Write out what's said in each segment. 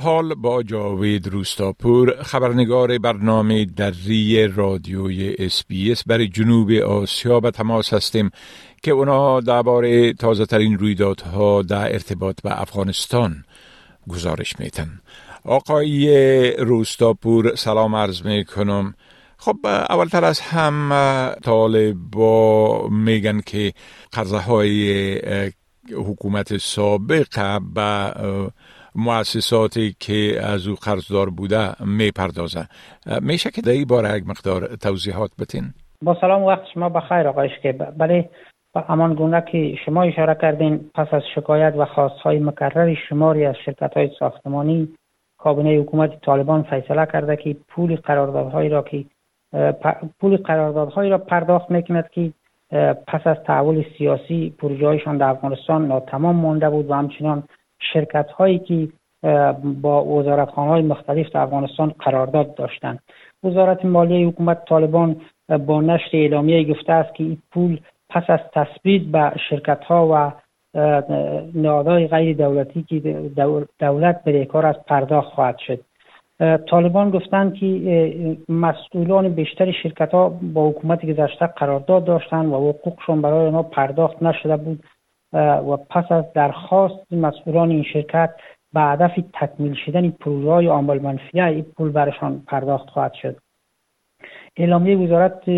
حال با جاوید روستاپور خبرنگار برنامه دری رادیوی SBS برای جنوب آسیا به تماس هستیم که اونا درباره تازه ترین رویدادها در ارتباط به افغانستان گزارش میتن آقای روستاپور سلام عرض می کنم خب اولتر از هم طالبا میگن که قرضه های حکومت سابق به مؤسساتی که از او قرضدار بوده می‌پردازه میشه که در این باره یک مقدار توضیحات بتین با سلام وقت شما بخیر آقایش که بله همان گونه که شما اشاره کردین پس از شکایت و خواستهای مکرر شماری از شرکت های ساختمانی کابینه حکومت طالبان فیصله کرده که پول قراردادهایی را که پول قراردادهایی را پرداخت می‌کند که پس از تحول سیاسی پروژه‌هایشان در افغانستان ناتمام مانده بود و همچنان شرکت هایی که با وزارت های مختلف در افغانستان قرارداد داشتند. وزارت مالیه حکومت طالبان با نشر اعلامیه گفته است که این پول پس از تثبیت به شرکت ها و نهادهای غیر دولتی که دولت به کار از پرداخت خواهد شد. طالبان گفتند که مسئولان بیشتر شرکت ها با حکومت گذشته قرارداد داشتند و حقوقشان برای آنها پرداخت نشده بود. و پس از درخواست مسئولان این شرکت به هدف تکمیل شدن پروژه های عامل منفیه این پول برشان پرداخت خواهد شد. اعلامیه وزارت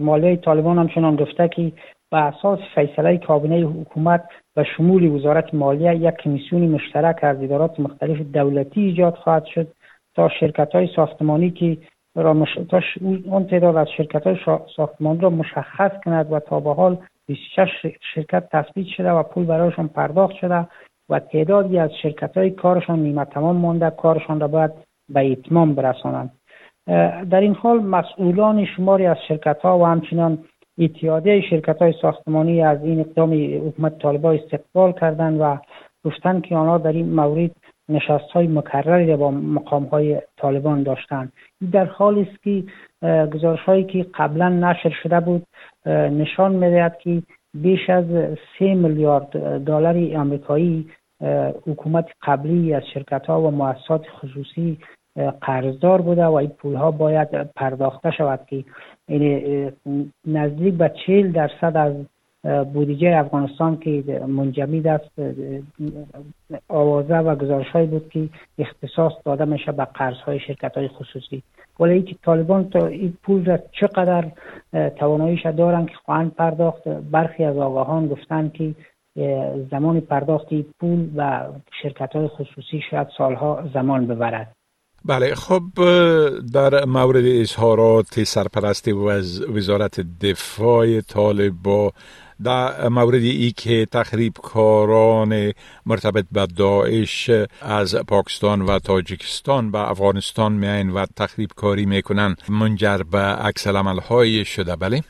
مالیه طالبان همچنان گفته که به اساس فیصله کابینه حکومت و شمول وزارت مالیه یک کمیسیون مشترک از ادارات مختلف دولتی ایجاد خواهد شد تا شرکت های ساختمانی که را مش... تا اون تعداد از شرکت های ساختمانی را مشخص کند و تا به حال 26 شرکت تثبیت شده و پول برایشان پرداخت شده و تعدادی از شرکت های کارشان نیمه تمام مانده. کارشان را باید به اتمام برسانند. در این حال مسئولان شماری از شرکت ها و همچنان اتحادیه شرکت های ساختمانی از این اقدام حکومت طالبا استقبال کردند و گفتند که آنها در این مورد نشست های مکرری با مقام های طالبان داشتند در حالی است که گزارش هایی که قبلا نشر شده بود نشان می‌دهد که بیش از سه میلیارد دلار آمریکایی حکومت قبلی از شرکت ها و مؤسسات خصوصی قرضدار بوده و این پول ها باید پرداخته شود که نزدیک به چهل درصد از بودجه افغانستان که منجمید است آوازه و گزارش های بود که اختصاص داده میشه به قرض های شرکت های خصوصی. ولی که طالبان تا این پول را چقدر تواناییش دارن که خواهند پرداخت برخی از آگاهان گفتن که زمان پرداخت پول و شرکت های خصوصی شاید سالها زمان ببرد. بله خب در مورد اظهارات سرپرست وزارت دفاع طالب در مورد ای که تخریب کاران مرتبط به داعش از پاکستان و تاجیکستان به افغانستان میاین و تخریب کاری می‌کنن منجر به عکس های شده بله؟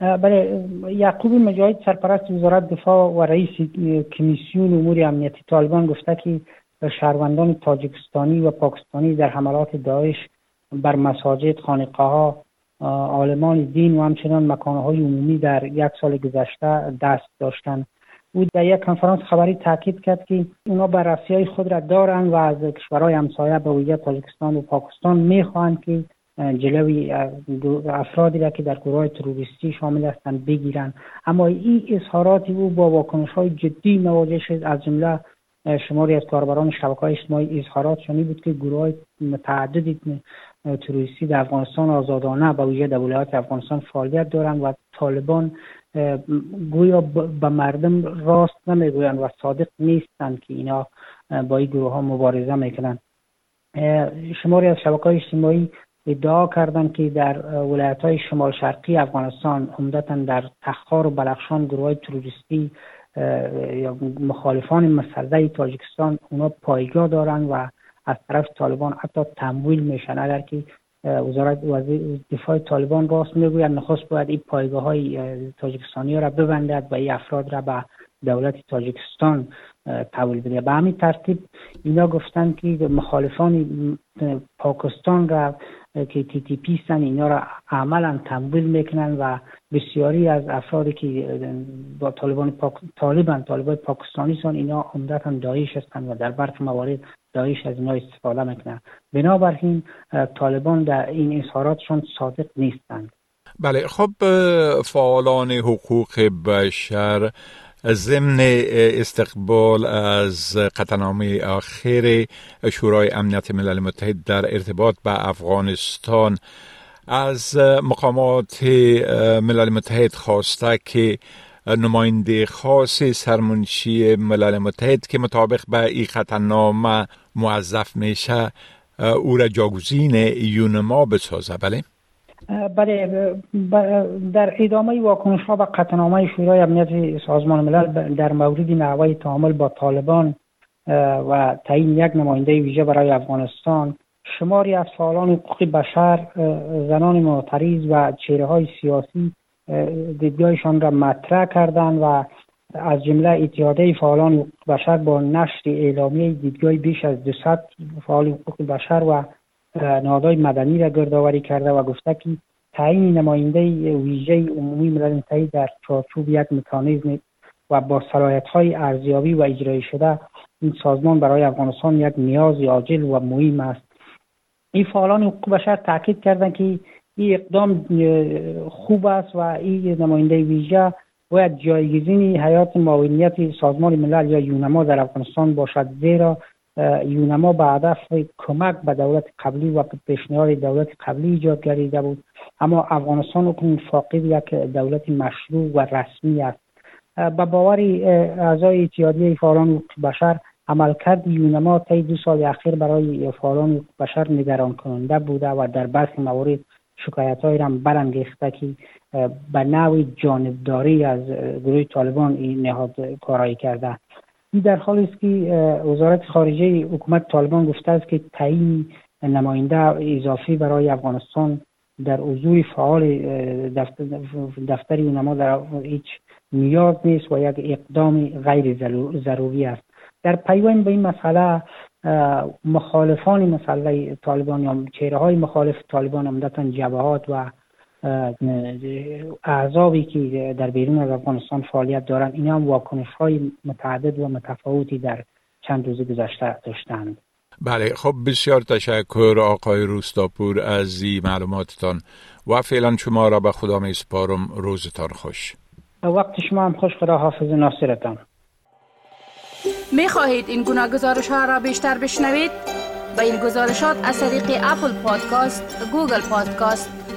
بله یعقوب مجاهد سرپرست وزارت دفاع و رئیس کمیسیون امور امنیتی طالبان گفته که شهروندان تاجیکستانی و پاکستانی در حملات داعش بر مساجد خانقاه ها عالمان دین و همچنان مکانهای عمومی در یک سال گذشته دست داشتند. او در یک کنفرانس خبری تاکید کرد که اونا بررسی های خود را دارند و از کشورهای همسایه به ویژه تاجیکستان و پاکستان می‌خواهند که جلوی افرادی را که در گروه تروریستی شامل هستند بگیرند. اما این اظهارات او با واکنش های جدی مواجه شد از جمله شماری از کاربران شبکه های اجتماعی اظهارات شنی بود که گروه های متعددی تروریستی در افغانستان آزادانه با ویژه در افغانستان فعالیت دارند و طالبان گویا به مردم راست نمی‌گویند و صادق نیستند که اینا با این گروه ها مبارزه می‌کنند. شماری از شبکه های اجتماعی ادعا کردند که در ولایت های شمال شرقی افغانستان عمدتا در تخار و بلخشان گروه های تروریستی یا مخالفان مسلح تاجیکستان اونا پایگاه دارند و از طرف طالبان حتی تمویل میشن. اگر که وزارت دفاع طالبان راست می‌گوید نخست باید این پایگاه های تاجیکستانی را ببندد و این افراد را به دولت تاجیکستان قبول بده. به همین ترتیب اینا گفتن که مخالفان پاکستان را که تی تی پی سن اینا را عملا تمویل می‌کنن و بسیاری از افرادی که با طالبان پاک... طالبان طالبان پاکستانی سن اینا عمدتا داعش هستند و در برخی موارد داعش از اینا استفاده می‌کنن. بنابراین طالبان در این اظهاراتشون صادق نیستند. بله خب فعالان حقوق بشر ضمن استقبال از قطنامه آخر شورای امنیت ملل متحد در ارتباط به افغانستان از مقامات ملل متحد خواسته که نماینده خاص سرمنشی ملل متحد که مطابق به این قطنامه موظف میشه او را جاگزین یونما بسازه بله؟ بله در ادامه واکنش ها به قطعنامه شورای امنیت سازمان ملل در مورد نحوه تعامل با طالبان و تعیین یک نماینده ویژه برای افغانستان شماری از فعالان حقوق بشر زنان معترض و چهره های سیاسی دیدگاهشان را مطرح کردند و از جمله اتحادیه فعالان حقوق بشر با نشر اعلامیه دیدگاه بیش از 200 فعال حقوق بشر و نهادهای مدنی را گردآوری کرده و گفته که تعیین نماینده ویژه عمومی ملل متحد در چارچوب یک مکانیزم و با صلاحیت های ارزیابی و اجرایی شده این سازمان برای افغانستان یک نیاز عاجل و مهم است. این فعالان حقوق بشر تاکید کردند که این اقدام خوب است و این نماینده ویژه باید جایگزین حیات معاونیت سازمان ملل یا یونما در افغانستان باشد زیرا یونما به هدف کمک به دولت قبلی و پیشنهاد دولت قبلی ایجاد گردیده بود. اما افغانستان اکنون فاقد یک دولت مشروع و رسمی است. به باور اعضای اتحادیه فعالان بشر عملکرد یونما طی دو سال اخیر برای فعالان بشر نگران کننده بوده و در برخی موارد شکایت های را برانگیخته که به نوع جانبداری از گروه طالبان این نهاد کارایی کرده. این در حالی است که وزارت خارجه حکومت طالبان گفته است که تعیین نماینده اضافی برای افغانستان در حضور فعال دفتر, دفتر اونما در هیچ نیاز نیست و یک اقدام غیر ضروری است. در پیوند به این مسئله مخالفان مسئله طالبان یا چهره های مخالف طالبان عمدتا جبهات و اعضابی که در بیرون از افغانستان فعالیت دارند این هم واکنش های متعدد و متفاوتی در چند روز گذشته داشتند. بله خب بسیار تشکر آقای روستاپور از این معلوماتتان و فعلا شما را به خدا می سپارم. روزتان خوش. وقت شما هم خوش خدا حافظ ناصرتان. می خواهید این گونه گزارش ها را بیشتر بشنوید؟ با این گزارشات از طریق Apple Podcast، Google Podcast،